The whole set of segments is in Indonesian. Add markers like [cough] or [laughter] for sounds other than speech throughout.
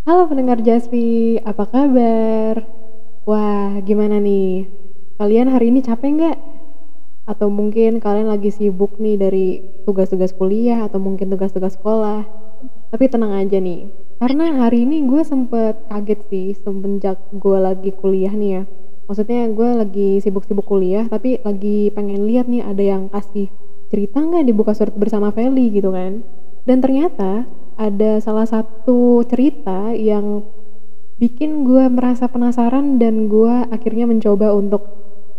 Halo pendengar Jaspi, apa kabar? Wah, gimana nih? Kalian hari ini capek nggak? Atau mungkin kalian lagi sibuk nih dari tugas-tugas kuliah atau mungkin tugas-tugas sekolah. Tapi tenang aja nih, karena hari ini gue sempet kaget sih semenjak gue lagi kuliah nih ya. Maksudnya gue lagi sibuk-sibuk kuliah, tapi lagi pengen lihat nih ada yang kasih cerita nggak di buka surat bersama Feli gitu kan. Dan ternyata ada salah satu cerita yang bikin gue merasa penasaran dan gue akhirnya mencoba untuk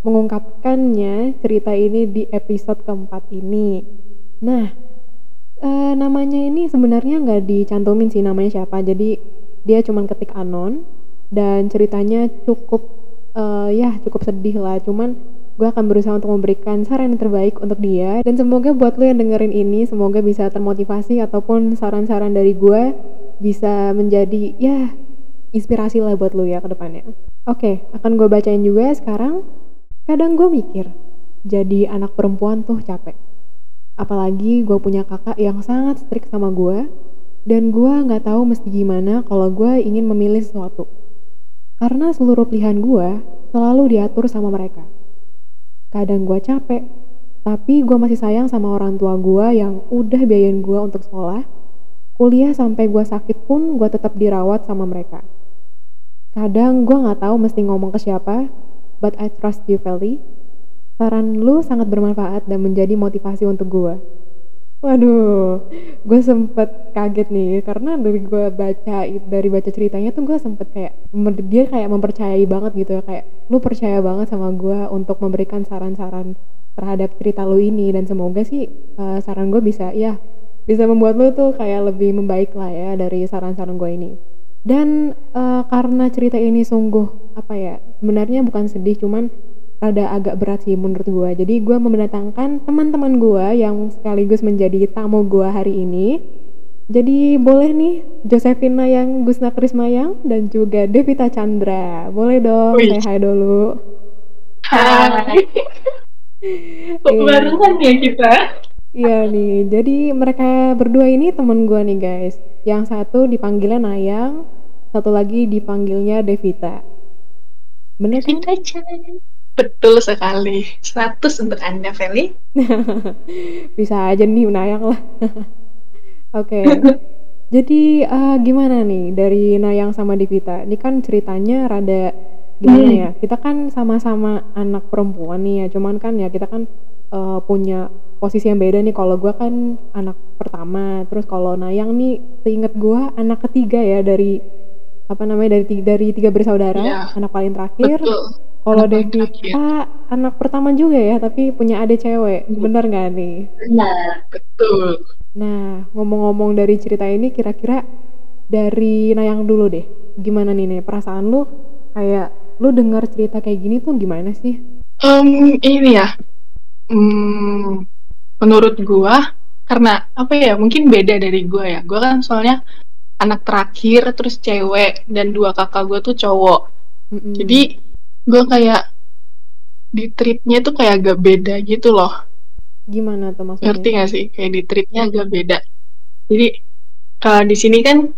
mengungkapkannya cerita ini di episode keempat ini. Nah, eh, namanya ini sebenarnya nggak dicantumin sih namanya siapa, jadi dia cuman ketik anon dan ceritanya cukup eh, ya cukup sedih lah. Cuman gue akan berusaha untuk memberikan saran yang terbaik untuk dia dan semoga buat lo yang dengerin ini semoga bisa termotivasi ataupun saran-saran dari gue bisa menjadi ya inspirasi lah buat lo ya ke depannya. Oke, akan gue bacain juga sekarang. Kadang gue mikir, jadi anak perempuan tuh capek. Apalagi gue punya kakak yang sangat strict sama gue, dan gue nggak tahu mesti gimana kalau gue ingin memilih sesuatu. Karena seluruh pilihan gue selalu diatur sama mereka. Kadang gue capek, tapi gue masih sayang sama orang tua gue yang udah biayain gue untuk sekolah, kuliah sampai gue sakit pun gue tetap dirawat sama mereka. Kadang gue gak tahu mesti ngomong ke siapa, but I trust you, Feli. Saran lu sangat bermanfaat dan menjadi motivasi untuk gue. Waduh, gue sempet kaget nih karena dari gue baca dari baca ceritanya tuh gue sempet kayak dia kayak mempercayai banget gitu ya kayak lu percaya banget sama gue untuk memberikan saran-saran terhadap cerita lu ini dan semoga sih uh, saran gue bisa ya bisa membuat lu tuh kayak lebih membaik lah ya dari saran-saran gue ini dan uh, karena cerita ini sungguh apa ya sebenarnya bukan sedih cuman rada agak berat sih menurut gue. Jadi gue mendatangkan teman-teman gue yang sekaligus menjadi tamu gue hari ini. Jadi boleh nih Josephina yang Gusna Krismayang dan juga Devita Chandra. Boleh dong Wih. say hi dulu. Hai. [laughs] Kok iya. barengan ya kita? Iya nih, jadi mereka berdua ini temen gue nih guys. Yang satu dipanggilnya Nayang, satu lagi dipanggilnya Devita. Bener kan? Devita Chandra. Betul sekali. 100 untuk Anda, Feli. [laughs] Bisa aja nih Nayang lah. [laughs] Oke. Okay. [laughs] Jadi uh, gimana nih dari Nayang sama Divita? Ini kan ceritanya rada gimana hmm. ya? Kita kan sama-sama anak perempuan nih ya. Cuman kan ya kita kan uh, punya posisi yang beda nih. Kalau gue kan anak pertama, terus kalau Nayang nih, seinget gue anak ketiga ya dari apa namanya dari dari tiga bersaudara, ya, anak paling terakhir. Betul kalau Devita anak pertama juga ya, tapi punya adik cewek, hmm. bener nggak nih? Benar, betul. Nah, ngomong-ngomong dari cerita ini, kira-kira dari Nayang dulu deh, gimana nih nih perasaan lu kayak lu dengar cerita kayak gini tuh gimana sih? Um, ini ya, um, menurut gua karena apa ya mungkin beda dari gua ya. Gua kan soalnya anak terakhir terus cewek dan dua kakak gua tuh cowok. Mm -hmm. Jadi gue kayak di tripnya tuh kayak agak beda gitu loh gimana tuh maksudnya ngerti gak sih kayak di tripnya agak beda jadi kalau di sini kan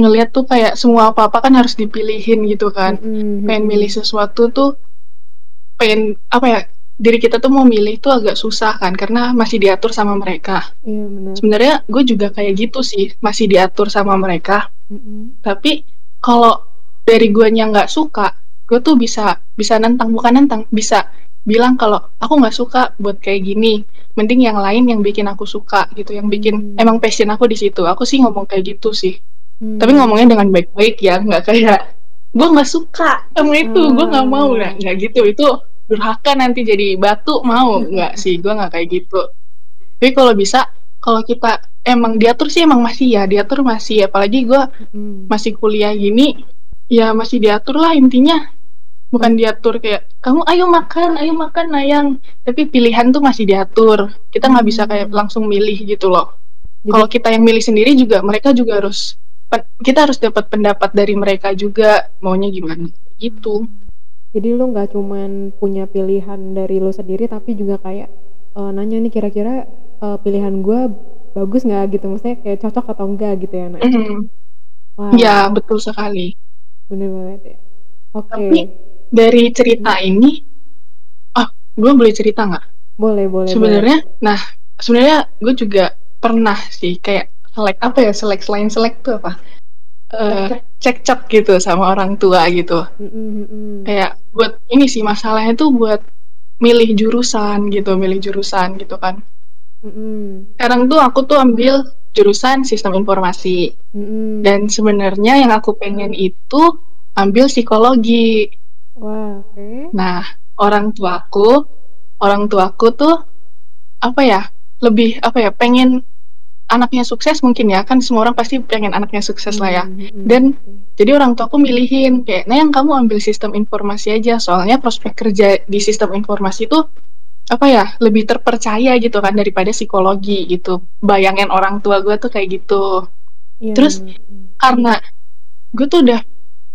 ngelihat tuh kayak semua apa apa kan harus dipilihin gitu kan mm-hmm. pengen milih sesuatu tuh pengen apa ya diri kita tuh mau milih tuh agak susah kan karena masih diatur sama mereka. Iya benar. Sebenarnya gue juga kayak gitu sih masih diatur sama mereka. Mm-hmm. Tapi kalau dari gue yang nggak suka gue tuh bisa bisa nentang bukan nentang bisa bilang kalau aku nggak suka buat kayak gini. Mending yang lain yang bikin aku suka gitu yang bikin hmm. emang passion aku di situ. Aku sih ngomong kayak gitu sih. Hmm. tapi ngomongnya dengan baik-baik ya nggak kayak gue nggak suka sama itu hmm. gue nggak mau. Nggak nggak gitu. Itu durhaka nanti jadi batu mau nggak sih? Gue nggak kayak gitu. Tapi kalau bisa kalau kita emang diatur sih emang masih ya diatur masih. Apalagi gue hmm. masih kuliah gini ya masih diatur lah intinya bukan diatur kayak kamu ayo makan ayo makan nayang tapi pilihan tuh masih diatur kita nggak bisa kayak hmm. langsung milih gitu loh kalau kita yang milih sendiri juga mereka juga harus kita harus dapat pendapat dari mereka juga maunya gimana gitu jadi lu nggak cuman punya pilihan dari lu sendiri tapi juga kayak uh, nanya nih kira-kira uh, pilihan gue bagus nggak gitu maksudnya kayak cocok atau enggak gitu ya nak mm -hmm. Iya, Wah. betul sekali. Bener banget ya. Oke. Tapi dari cerita ini ah, gue boleh cerita nggak? Boleh boleh. Sebenarnya nah, sebenarnya gue juga pernah sih kayak selek apa ya, selek selain selek tuh apa, eee, cekcok gitu sama orang tua gitu. Mhm mhm. Kayak buat ini sih masalahnya tuh buat milih jurusan gitu milih jurusan gitu kan. Mhm. Sekarang tuh aku tuh ambil jurusan Sistem Informasi, dan Mhm. sebenarnya yang aku pengen itu ambil psikologi. Wah, oke. Nah, orang tuaku orang tuaku tuh, apa ya, lebih apa ya, pengen anaknya sukses mungkin ya, kan semua orang pasti pengen anaknya sukses lah ya. Mmm, mhm, Dan oke. jadi orang tuaku milihin kayak, "Neng, kamu ambil Sistem Informasi aja, soalnya prospek kerja di Sistem Informasi tuh, apa ya, lebih terpercaya gitu kan daripada psikologi," gitu. Bayangan orang tua gue tuh kayak gitu. Iya, Terus bener, mmm. karena gue tuh udah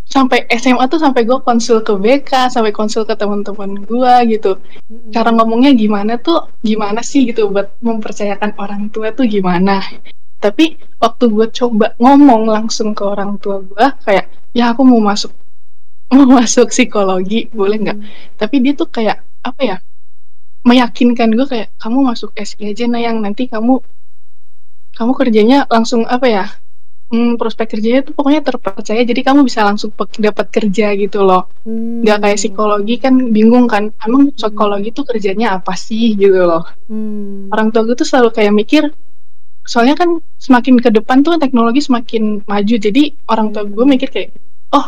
sampai SMA tuh sampai gue konsul ke BK, sampai konsul ke temen-temen gue gitu. Cara ngomongnya gimana tuh, gimana sih gitu buat mempercayakan orang tua tuh gimana. Tapi waktu gue coba ngomong langsung ke orang tua gue kayak, "Ya aku mau masuk [laughs] mau masuk psikologi, boleh nggak?" Mhm. Tapi dia tuh kayak, apa ya, meyakinkan gue kayak, "Kamu masuk SI aja Nayang, nanti kamu kamu kerjanya langsung apa ya, mmm, prospek kerjanya tuh pokoknya terpercaya, jadi kamu bisa langsung pek dapat kerja gitu loh. Nggak kayak Mmm, psikologi kan bingung kan, emang Mhm. psikologi tuh kerjanya apa sih?" Gitu loh. Mmm. Orang tua gue tuh selalu kayak mikir soalnya kan semakin ke depan tuh teknologi semakin maju, jadi orang tua gue mikir kayak, "Oh,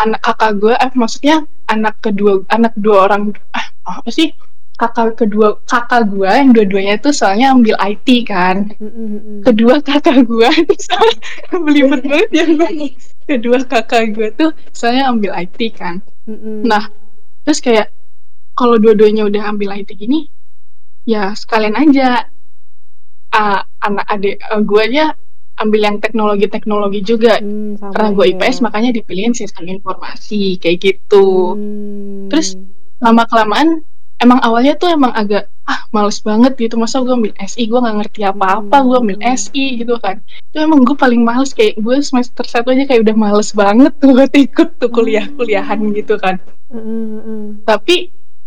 anak kakak gue" eh, maksudnya anak kedua anak 2 orang ah, apa sih, kakak kedua kakak gue yang dua-duanya tuh soalnya ambil IT kan. Kedua kakak gue itu [laughs] soalnya belibet banget ya. Kedua kakak gue tuh soalnya ambil IT kan. Nah, terus kayak kalau dua-duanya udah ambil IT gini, ya sekalian aja, eee, anak adik, eee, guanya ambil yang teknologi-teknologi juga. Mmm, Karena gue IPS ya. makanya dipilihin Sistem Informasi, kayak gitu. Terus Mmm. lama-kelamaan emang awalnya tuh emang agak, "Ah, males banget gitu, masa gue ambil SI, gue nggak ngerti apa-apa, gue ambil mhm. SI," gitu kan. Itu emang gue paling males kayak gue semester 1 aja kayak udah males banget tuh buat ikut tuh kuliah-kuliahan Oh. gitu kan. Heeh. Tapi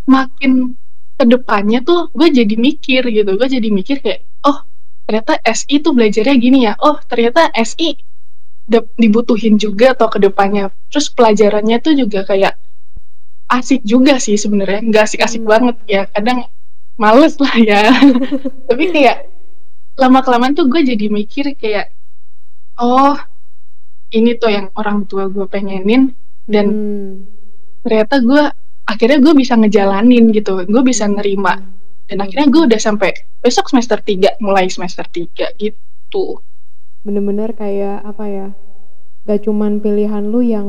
makin ke depannya tuh gue jadi mikir gitu, gue jadi mikir kayak, "Oh, ternyata SI tuh belajarnya gini ya, oh ternyata SI dibutuhin juga toh ke depannya." Terus pelajarannya tuh juga kayak asik juga sih sebenarnya, nggak asik-asik Mmm. banget ya, kadang males lah ya. [laughs] Tapi kayak lama-kelamaan tuh gue jadi mikir kayak, "Oh, ini tuh yang orang tua gue pengenin," dan Mhm. ternyata gue akhirnya gue bisa ngejalanin gitu, gue bisa nerima, Mmm, dan akhirnya gue udah sampai besok semester 3, mulai semester 3 gitu. Bener-bener kayak, apa ya, nggak cuman pilihan lu yang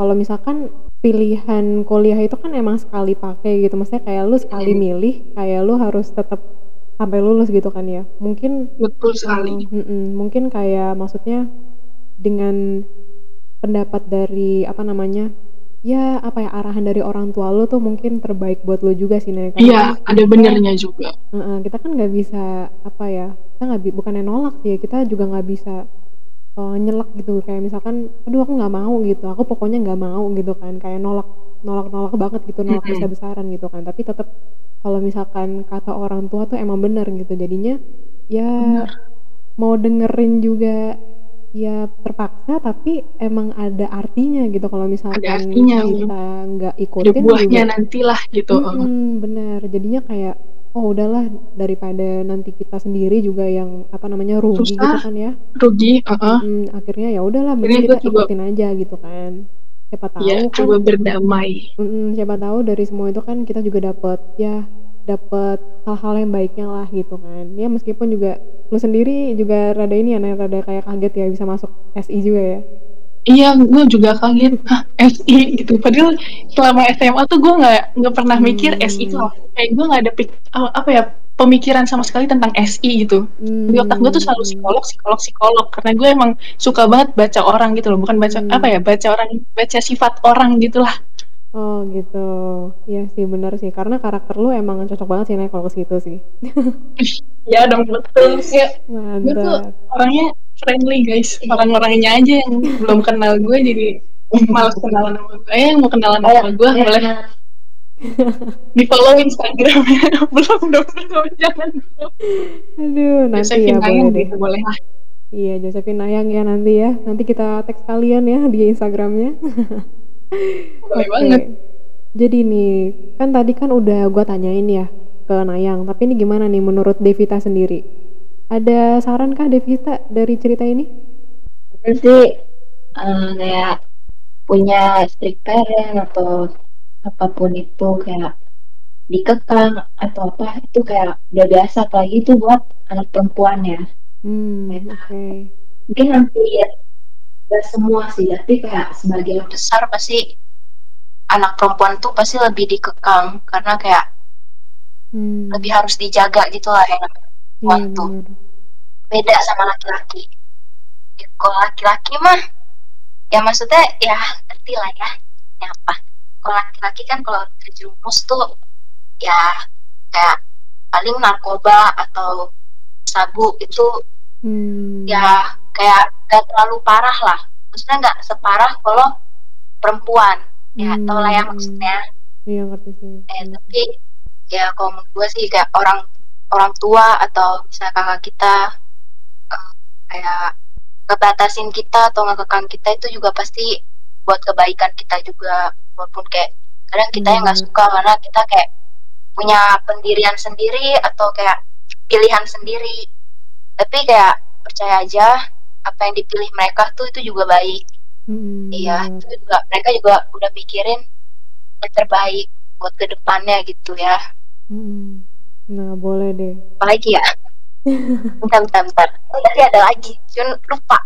kalau misalkan pilihan kuliah itu kan emang sekali pakai gitu, maksudnya kayak lu sekali Mhm. milih, kayak lu harus tetep sampai lulus gitu kan ya. Mungkin, Betul sekali. mhm, mungkin kayak maksudnya dengan pendapat dari, apa namanya, ya apa ya, arahan dari orang tua lu tuh mungkin terbaik buat lu juga sih, karena Iya, ada benernya juga. heeh, kita kan nggak bisa, apa ya, kita nggak bi bukannya nolak sih ya, kita juga nggak bisa, eee, nyelak gitu, kayak misalkan, "Aduh aku nggak mau," gitu, "aku pokoknya nggak mau," gitu kan, kayak nolak nolak-nolak banget gitu, nolak Mhm. besar-besaran gitu kan. Tapi tetep kalau misalkan kata orang tua tuh emang bener gitu, jadinya ya Bener. mau dengerin juga ya terpaksa, tapi emang ada artinya gitu kalau Ada misalkan artinya, mhm. kita nggak Ada ikutin buahnya juga nantilah gitu, heeh. mhm, bener, jadinya kayak, "Oh udahlah daripada nanti kita sendiri juga yang, apa namanya, rugi," gitu Susah, kan ya. rugi, heeh. Mhm, akhirnya ya udahlah mending kita coba ikutin aja gitu kan. Siapa Iya, tahu coba kan berdamai. mhm, siapa tahu dari semua itu kan kita juga dapet, ya dapet hal-hal yang baiknya lah gitu kan. Ya meskipun juga lu sendiri juga rada ini ya, rada kayak kaget ya bisa masuk SI juga ya. Iya, gue juga kaget, "Hah, SI?" Gitu, padahal selama SMA tuh gue nggak nggak pernah mikir SI itu apa, kayak gue nggak ada pik apa ya, pemikiran sama sekali tentang SI gitu. Di otak gue tuh selalu psikolog psikolog psikolog, karena gue emang suka banget baca orang gitu loh, bukan baca apa Mmm. ya, baca orang baca sifat orang gitulah. Oh gitu, iya sih bener sih karena karakter lu emang cocok banget sih naik kalau ke situ sih. [laughs] Iya dong betul sih. Gue tuh orangnya friendly guys, orang-orangnya aja yang belum kenal gue jadi malas kenalan sama gue. Eh mau kenalan sama gue boleh [laughs] di follow Instagramnya [laughs] belum dong belum jangan dulu. Aduh, nanti Josephine ya boleh Nayang deh. gitu boleh lah. Iya, Josephine Nayang ya nanti ya. Nanti kita tag kalian ya di Instagramnya. Boleh Oke. banget. Jadi nih, kan tadi kan udah gua tanyain ya ke Nayang, tapi ini gimana nih menurut Devita sendiri? Ada saran kah Devita dari cerita ini? Itu sih eh, kayak punya strict parent atau apa pun itu kayak dikekang atau apa itu kayak udah biasa apalagi itu buat anak perempuan ya Hmm, oke. mungkin nanti ya gak semua sih tapi kayak sebagian besar pasti anak perempuan tuh pasti lebih dikekang karena kayak Hmm, lebih harus dijaga gitu lah yang perempuan tuh bener. beda sama laki-laki. Ya, kalau laki-laki mah ya maksudnya ya ngerti lah ya ya apa. Kalau laki-laki kan kalau terjerumus tuh ya kayak paling narkoba atau sabu itu Hmm, ya kayak gak terlalu parah lah maksudnya nggak separah kalau perempuan ya Hmm, tau lah ya hmm. maksudnya iya ngerti sih. eh, Hmm. tapi ya kalau menurut gue sih kayak orang orang tua atau misalnya kakak kita eh, kayak ngebatasin kita atau ngekekang kita itu juga pasti buat kebaikan kita juga walaupun kayak kadang kita yang nggak Hmm. suka karena kita kayak punya pendirian sendiri atau kayak pilihan sendiri tapi kayak percaya aja apa yang dipilih mereka tuh itu juga baik. Hmm, iya itu juga mereka juga udah mikirin yang terbaik buat ke depannya gitu ya. Hmm. Nah, boleh deh. apalagi ya? [laughs] Bentar bentar bentar. Oh, tadi ada lagi. Cuman lupa.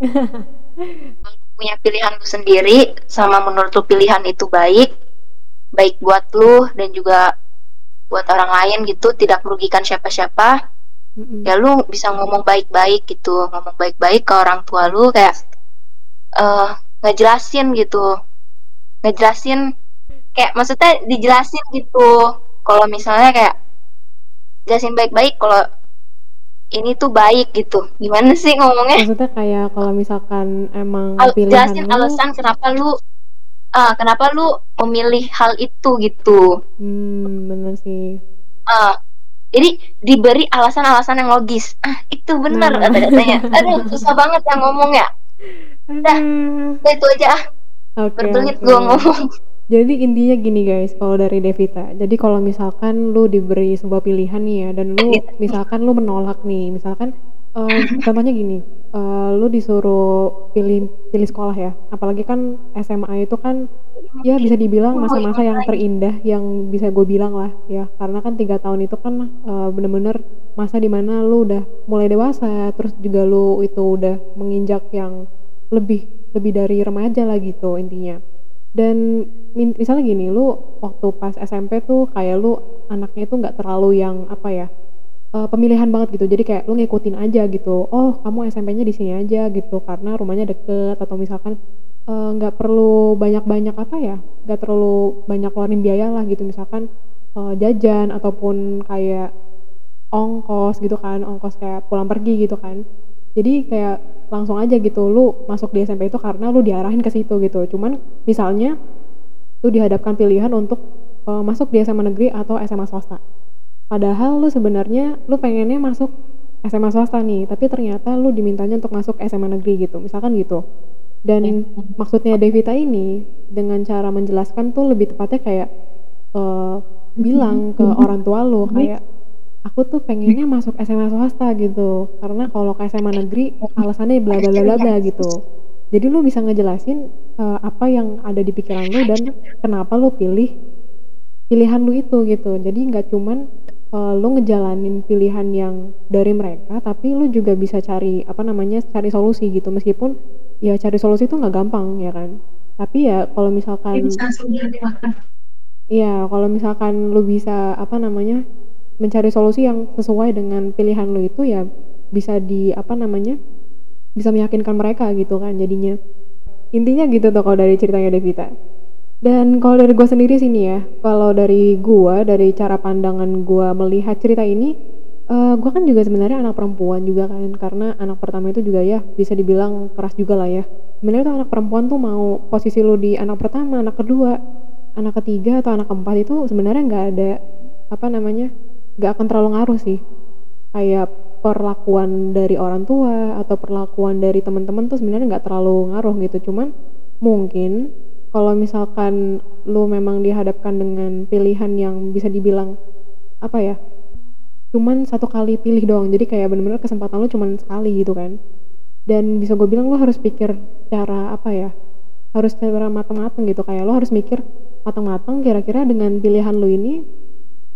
[laughs] Punya pilihan lu sendiri sama menurut lu pilihan itu baik baik buat lu dan juga buat orang lain gitu tidak merugikan siapa-siapa Mm-mm. ya lu bisa ngomong baik-baik gitu ngomong baik-baik ke orang tua lu kayak eh ngejelasin gitu. Ngejelasin kayak maksudnya dijelasin gitu. Kalau misalnya kayak jelasin baik-baik kalau ini tuh baik gitu. Gimana sih ngomongnya? Maksudnya kayak kalau misalkan emang Al- pilihan jelasin lu, alasan kenapa lu ah kenapa lu memilih hal itu gitu. Hmm, bener sih. ah jadi diberi alasan-alasan yang logis ah itu benar Nah. kata-katanya [laughs] aduh susah banget yang ngomong ya udah itu aja ah Oke, berbelit oke. gua ngomong Jadi intinya gini guys, kalau dari Devita. Jadi kalau misalkan lu diberi sebuah pilihan nih ya, dan lu misalkan lu menolak nih, misalkan eh, [laughs] contohnya gini, eh, lu disuruh pilih pilih sekolah ya, apalagi kan SMA itu kan ya bisa dibilang masa-masa yang terindah yang bisa gue bilang lah ya, karena kan tiga tahun itu kan eh, bener-bener masa di mana lu udah mulai dewasa, terus juga lu itu udah menginjak yang lebih lebih dari remaja lah gitu intinya. Dan misalnya gini lu waktu pas SMP tuh kayak lu anaknya itu nggak terlalu yang apa ya eh, pemilihan banget gitu. Jadi kayak lu ngikutin aja gitu. Oh kamu SMP-nya di sini aja gitu karena rumahnya deket atau misalkan eh, nggak perlu banyak-banyak apa ya nggak terlalu banyak keluarin biaya lah gitu. Misalkan eh, jajan ataupun kayak ongkos gitu kan ongkos kayak pulang pergi gitu kan. Jadi kayak langsung aja gitu lu masuk di SMP itu karena lu diarahin ke situ gitu. Cuman misalnya lu dihadapkan pilihan untuk eh, masuk di SMA negeri atau SMA swasta padahal lu sebenarnya lu pengennya masuk SMA swasta nih tapi ternyata lu dimintanya untuk masuk SMA negeri gitu misalkan gitu. Dan maksudnya Devita ini dengan cara menjelaskan tuh lebih tepatnya kayak eh, bilang ke orang tua lu kayak aku tuh pengennya masuk SMA swasta gitu karena kalau ke SMA negeri alasannya bla bla bla bla gitu. Jadi lu bisa ngejelasin eh, apa yang ada di pikiran lu dan kenapa lu pilih pilihan lu itu gitu. Jadi nggak cuman eh, lu ngejalanin pilihan yang dari mereka tapi lu juga bisa cari apa namanya cari solusi gitu. Meskipun ya cari solusi itu nggak gampang ya kan? Tapi ya kalau misalkan Iya, kalau misalkan lu bisa apa namanya mencari solusi yang sesuai dengan pilihan lu itu ya bisa di apa namanya bisa meyakinkan mereka gitu kan jadinya. Intinya gitu tuh kalau dari ceritanya Devita Dan kalau dari gue sendiri sini ya, kalau dari gue, dari cara pandangan gue melihat cerita ini, uh, eh, gue kan juga sebenarnya anak perempuan juga kan, karena anak pertama itu juga ya bisa dibilang keras juga lah ya. Sebenarnya tuh anak perempuan tuh mau posisi lu di anak pertama, anak kedua, anak ketiga atau anak keempat itu sebenarnya nggak ada apa namanya, nggak akan terlalu ngaruh sih. Kayak perlakuan dari orang tua atau perlakuan dari teman-teman tuh sebenarnya nggak terlalu ngaruh gitu. Cuman mungkin kalau misalkan lu memang dihadapkan dengan pilihan yang bisa dibilang apa ya cuman satu kali pilih doang. Jadi kayak bener-bener kesempatan lu cuman sekali gitu kan. Dan bisa gue bilang lu harus pikir cara apa ya harus cara matang-matang gitu. Kayak lo harus mikir matang-matang kira-kira dengan pilihan lu ini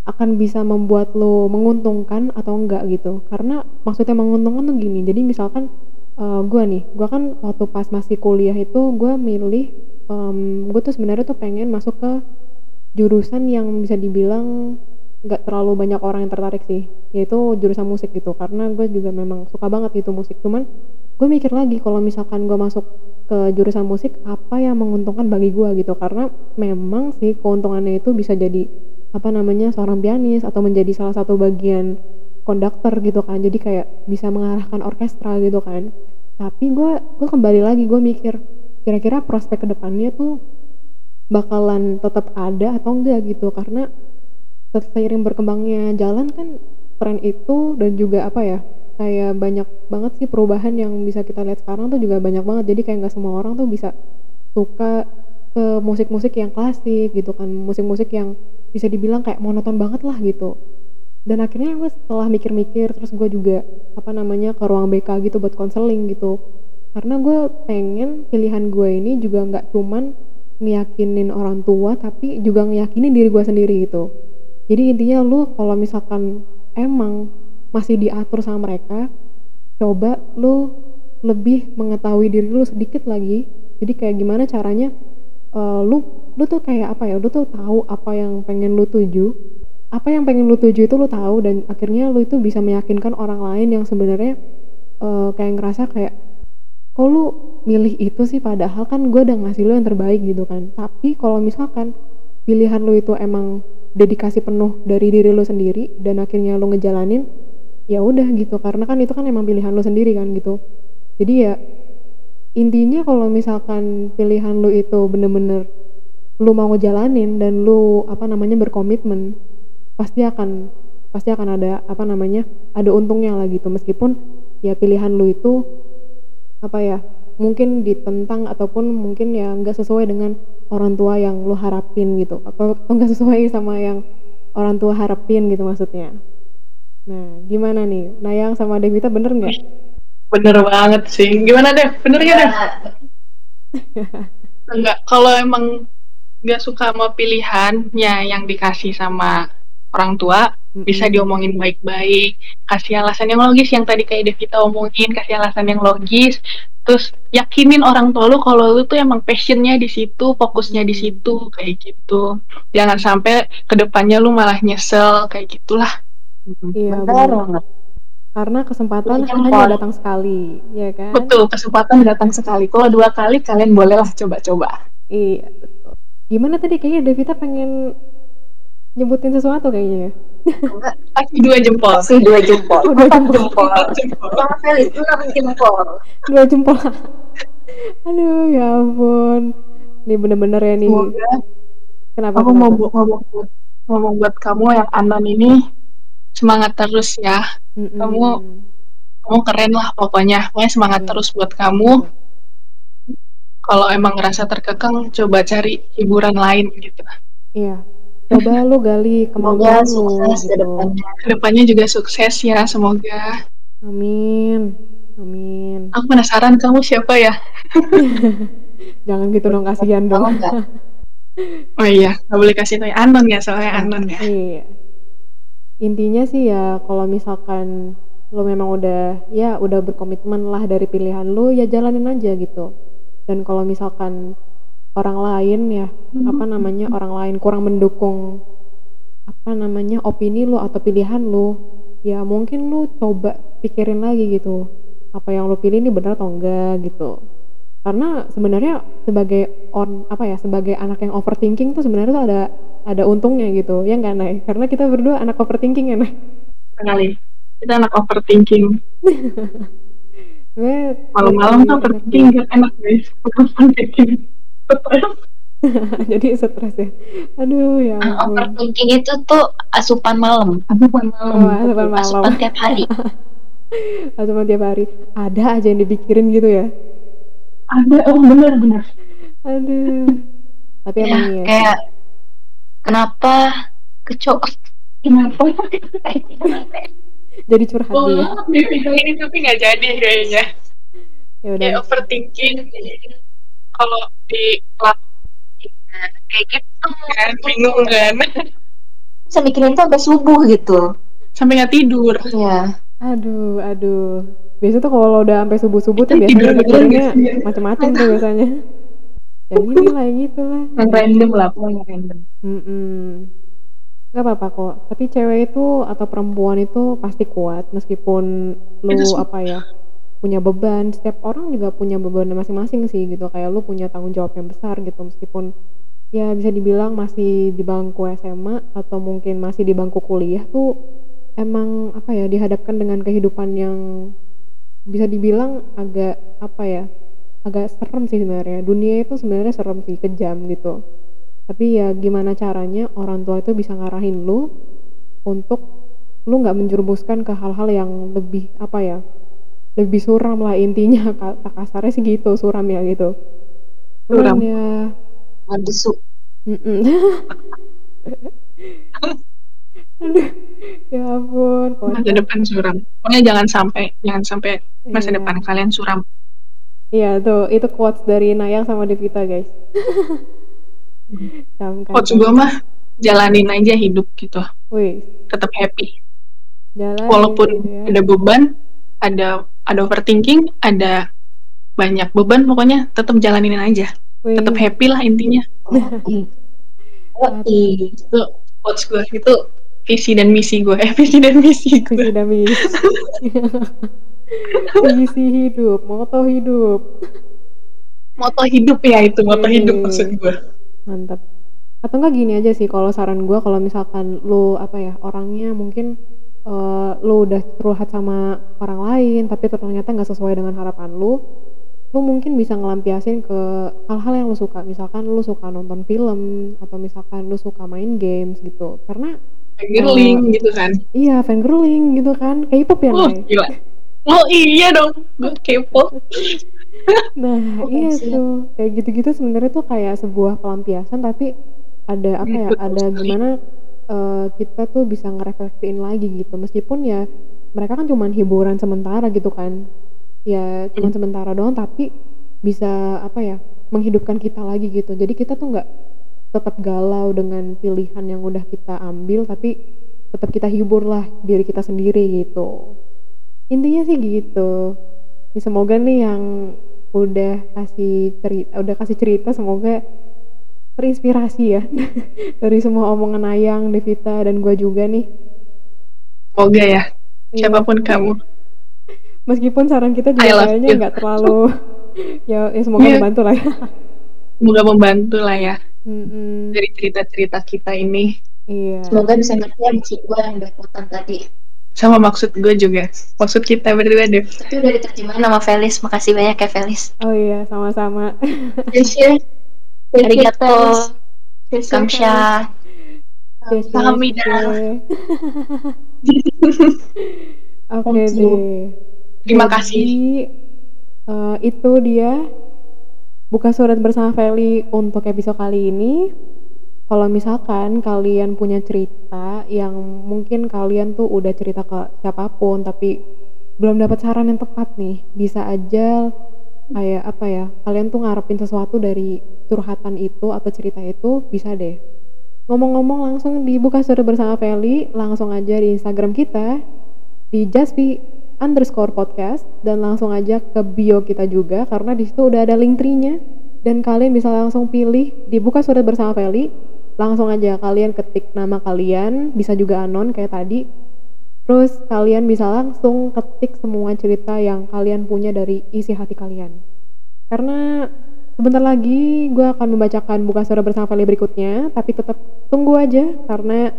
akan bisa membuat lo menguntungkan atau enggak gitu. Karena maksudnya menguntungkan tuh gini. Jadi misalkan uh, eh, gue nih gue kan waktu pas masih kuliah itu gue milih um, gue tuh sebenarnya tuh pengen masuk ke jurusan yang bisa dibilang nggak terlalu banyak orang yang tertarik sih yaitu jurusan musik gitu. Karena gue juga memang suka banget gitu musik. Cuman gue mikir lagi kalau misalkan gue masuk ke jurusan musik apa yang menguntungkan bagi gue gitu? Karena memang sih keuntungannya itu bisa jadi apa namanya seorang pianis atau menjadi salah satu bagian konduktor gitu kan. Jadi kayak bisa mengarahkan orkestra gitu kan. Tapi gue gue kembali lagi gue mikir kira-kira prospek ke depannya tuh bakalan tetap ada atau enggak gitu? Karena seiring berkembangnya jalan kan tren itu dan juga apa ya kayak banyak banget sih perubahan yang bisa kita lihat sekarang tuh juga banyak banget. Jadi kayak nggak semua orang tuh bisa suka ke musik-musik yang klasik gitu kan musik-musik yang bisa dibilang kayak monoton banget lah gitu. Dan akhirnya gue setelah mikir-mikir terus gue juga apa namanya ke ruang BK gitu buat konseling gitu karena gue pengen pilihan gue ini juga nggak cuman ngeyakinin orang tua tapi juga ngeyakinin diri gue sendiri gitu. Jadi intinya lu kalau misalkan emang masih diatur sama mereka coba lu lebih mengetahui diri lu sedikit lagi. Jadi kayak gimana caranya uh, lu lu tuh kayak apa ya lu tuh tahu apa yang pengen lu tuju. Apa yang pengen lu tuju itu lu tahu dan akhirnya lu itu bisa meyakinkan orang lain yang sebenarnya uh, kayak ngerasa kayak kok lu milih itu sih? Padahal kan gue udah ngasih lu yang terbaik gitu kan. Tapi kalau misalkan pilihan lu itu emang dedikasi penuh dari diri lu sendiri dan akhirnya lu ngejalanin ya udah gitu. Karena kan itu kan emang pilihan lu sendiri kan gitu. Jadi ya intinya kalau misalkan pilihan lu itu bener-bener lu mau ngejalanin dan lu apa namanya berkomitmen pasti akan pasti akan ada apa namanya ada untungnya lah gitu. Meskipun ya pilihan lu itu apa ya mungkin ditentang ataupun mungkin ya nggak sesuai dengan orang tua yang lo harapin gitu atau nggak sesuai sama yang orang tua harapin gitu maksudnya. Nah gimana nih? Nayang sama Devita bener nggak? Bener banget sih. Gimana deh bener nggak deh [laughs] enggak kalau emang nggak suka sama pilihannya yang dikasih sama orang tua bisa diomongin baik-baik. Kasih alasan yang logis yang tadi kayak Devita omongin kasih alasan yang logis. Terus yakinin orang tua lu kalau lu tuh emang passionnya di situ fokusnya di situ kayak gitu. Jangan sampai ke depannya lu malah nyesel kayak gitulah. Iya benar banget. Karena kesempatan iya, hanya datang sekali ya kan? Betul kesempatan datang sekali. Kalau dua kali kalian bolehlah coba-coba. Iya betul. Gimana tadi? Kayaknya Devita pengen nyebutin sesuatu kayaknya ya Kasih dua jempol. Kasih dua jempol. Oh, dua jempol. Bang Felix, enam jempol. Dua jempol. Aduh, ya ampun. Ini bener-bener ya nih. Semoga kenapa? Aku mau ngomong buat ngomong buat kamu yang anon ini semangat terus ya. Mm -mm. Kamu kamu keren lah pokoknya. Pokoknya semangat mm. terus buat kamu. Kalau emang ngerasa terkekang, coba cari hiburan lain gitu. Iya, coba lu gali kemampuan lu gitu. Ke depannya. ke depannya juga sukses ya semoga. Amin. Amin. Aku penasaran kamu siapa ya? [laughs] Jangan gitu dong kasihan dong. [laughs] oh iya nggak boleh kasih tau anon ya soalnya nah, anon ya. Iya intinya sih ya kalau misalkan lo memang udah ya udah berkomitmen lah dari pilihan lo ya jalanin aja gitu. Dan kalau misalkan orang lain ya. Hmm. apa namanya orang lain kurang mendukung apa namanya opini lu atau pilihan lu ya mungkin lu coba pikirin lagi gitu. Apa yang lu pilih ini benar atau enggak gitu. Karena sebenarnya sebagai on apa ya sebagai anak yang overthinking tuh sebenarnya tuh ada ada untungnya gitu. Ya nggak naik karena kita berdua anak overthinking ya naik sekali kita anak overthinking. [laughs] Malam-malam tuh overthinking gak enak guys. Overthinking [laughs] jadi stres ya. Aduh ya uh, overthinking itu tuh asupan malam. Asupan malam. Oh, asupan malam. Asupan tiap hari. [laughs] Asupan tiap hari. Ada aja yang dipikirin gitu ya? Ada oh benar benar. Aduh. Tapi ya, emang ya kayak kenapa kecok? Kenapa? [laughs] Jadi curhat oh, dia. di video ini tapi nggak jadi kayaknya. Ya udah. Kayak overthinking kalau di lab kayak gitu. Kan bingung kan? [laughs] Bisa mikirin tuh sampai subuh gitu. Sampai nggak tidur. Ya aduh aduh. Biasa tuh kalau udah sampai subuh subuh tuh biasanya tidur mikirinnya beneran macam-macam tuh biasanya. Yang ini [laughs] lah yang itu lah. Yang random lah pokoknya random. Mm-mm. Gak apa-apa kok. Tapi cewek itu atau perempuan itu pasti kuat meskipun lu apa ya punya beban. Setiap orang juga punya beban masing-masing sih gitu. Kayak lu punya tanggung jawab yang besar gitu meskipun ya bisa dibilang masih di bangku SMA atau mungkin masih di bangku kuliah tuh emang apa ya dihadapkan dengan kehidupan yang bisa dibilang agak apa ya agak serem sih sebenarnya dunia itu sebenarnya serem sih kejam gitu tapi ya gimana caranya orang tua itu bisa ngarahin lu untuk lu nggak menjerumuskan ke hal-hal yang lebih apa ya lebih suram lah intinya [laughs] kata kasarnya sih gitu suram ya gitu. Suram. Cuman ya mm-mm. [laughs] aduh ya ampun masa depan suram. Pokoknya jangan sampai jangan sampai masa Iya. depan kalian suram. Iya tuh, itu quotes dari Nayang sama Devita guys. [laughs] Coach gue mah jalanin aja hidup gitu. Wih, tetap happy. Jalan walaupun gitu ya. ada beban ada ada overthinking ada banyak beban pokoknya tetap jalanin aja. Wih, tetap happy lah intinya. [laughs] Oh, itu coach gue itu visi dan misi gue [laughs] eh visi dan misi gue visi dan misi. [laughs] visi hidup, moto hidup. moto hidup ya itu moto hidup maksud gue Mantap. Atau enggak gini aja sih kalau saran gua kalau misalkan lu apa ya, orangnya mungkin eh, lu udah curhat sama orang lain tapi ternyata nggak sesuai dengan harapan lu, lu mungkin bisa ngelampiasin ke hal-hal yang lu suka. Misalkan lu suka nonton film atau misalkan lu suka main games gitu. Karena girling gitu kan iya fangirling gitu kan, K-pop ya, oh Nay? gila oh iya dong gue [laughs] Nah, Oh, iya siap. tuh. Kayak gitu-gitu sebenarnya tuh kayak sebuah pelampiasan tapi ada apa ya? Betul Ada sekali. gimana eh, kita tuh bisa ngerefleksiin lagi gitu. Meskipun ya mereka kan cuman hiburan sementara gitu kan. Ya cuman Hmm. sementara doang tapi bisa apa ya? menghidupkan kita lagi gitu. Jadi kita tuh nggak tetap galau dengan pilihan yang udah kita ambil tapi tetap kita hibur lah diri kita sendiri gitu. Intinya sih gitu. Ini semoga nih yang udah kasih cerita udah kasih cerita semoga terinspirasi ya [laughs] dari semua omongan Ayang, Devita dan gua juga nih. semoga ya Iya. siapa pun kamu Meskipun saran kita juga kayaknya nggak terlalu [laughs] ya, ya semoga Iya. membantu lah ya. semoga membantu lah ya Mm-mm. dari cerita-cerita kita ini Iya. semoga bisa ngerti ya maksud gue yang belepotan tadi sama maksud gue juga maksud kita berdua deh tapi udah diterjemahin sama Felis makasih banyak ya Felis Oh iya, sama-sama. yes ya arigato kamsha Sahamida. yes. Oke deh. [laughs] terima kasih eh, itu dia buka surat bersama Feli untuk episode kali ini. Kalau misalkan kalian punya cerita yang mungkin kalian tuh udah cerita ke siapa pun tapi belum dapat saran yang tepat nih, bisa aja kayak apa ya? Kalian tuh ngarepin sesuatu dari curhatan itu atau cerita itu bisa deh. Ngomong-ngomong langsung dibuka surat bersama Feli, langsung aja di Instagram kita di Jaspi underscore podcast dan langsung aja ke bio kita juga karena di situ udah ada link tree-nya dan kalian bisa langsung pilih dibuka surat bersama Feli langsung aja kalian ketik nama kalian bisa juga anon kayak tadi terus kalian bisa langsung ketik semua cerita yang kalian punya dari isi hati kalian Karena sebentar lagi gue akan membacakan buka suara bersama Feli berikutnya, tapi tetap tunggu aja karena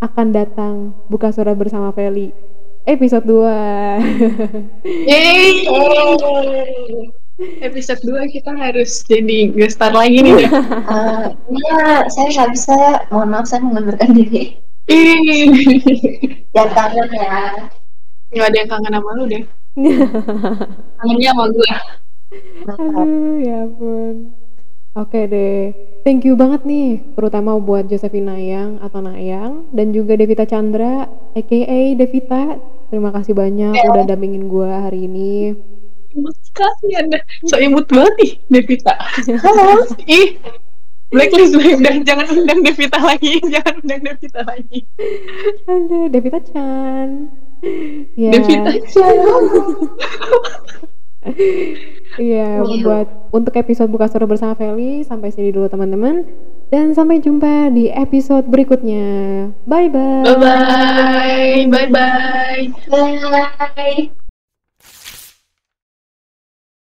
akan datang buka suara bersama Feli episode 2. [laughs] Yeay! Episode 2 kita harus jadi gestar lagi nih. Uh, [laughs] iya, saya nggak bisa. Mohon maaf, saya mengundurkan diri. Ih, Jangan kangen ya. nggak ada yang kangen sama lu deh. [laughs] Kangennya sama gue. Aduh, ya ampun. Oke deh. Thank you banget nih, terutama buat Josephine Nayang atau Nayang dan juga Devita Chandra, aka Devita. Terima kasih banyak Ya. udah dampingin gue hari ini. Imut sekali anda. So imut banget nih, Devita. Halo. [laughs] Ih, blacklist [laughs] udah jangan undang Devita lagi, [laughs] jangan undang Devita lagi. Aduh, Devita Chan. Ya. Devita Iya, [laughs] Iya. buat untuk episode buka suara bersama Feli sampai sini dulu teman-teman. Dan sampai jumpa di episode berikutnya. Bye bye. Bye bye, bye bye. Bye.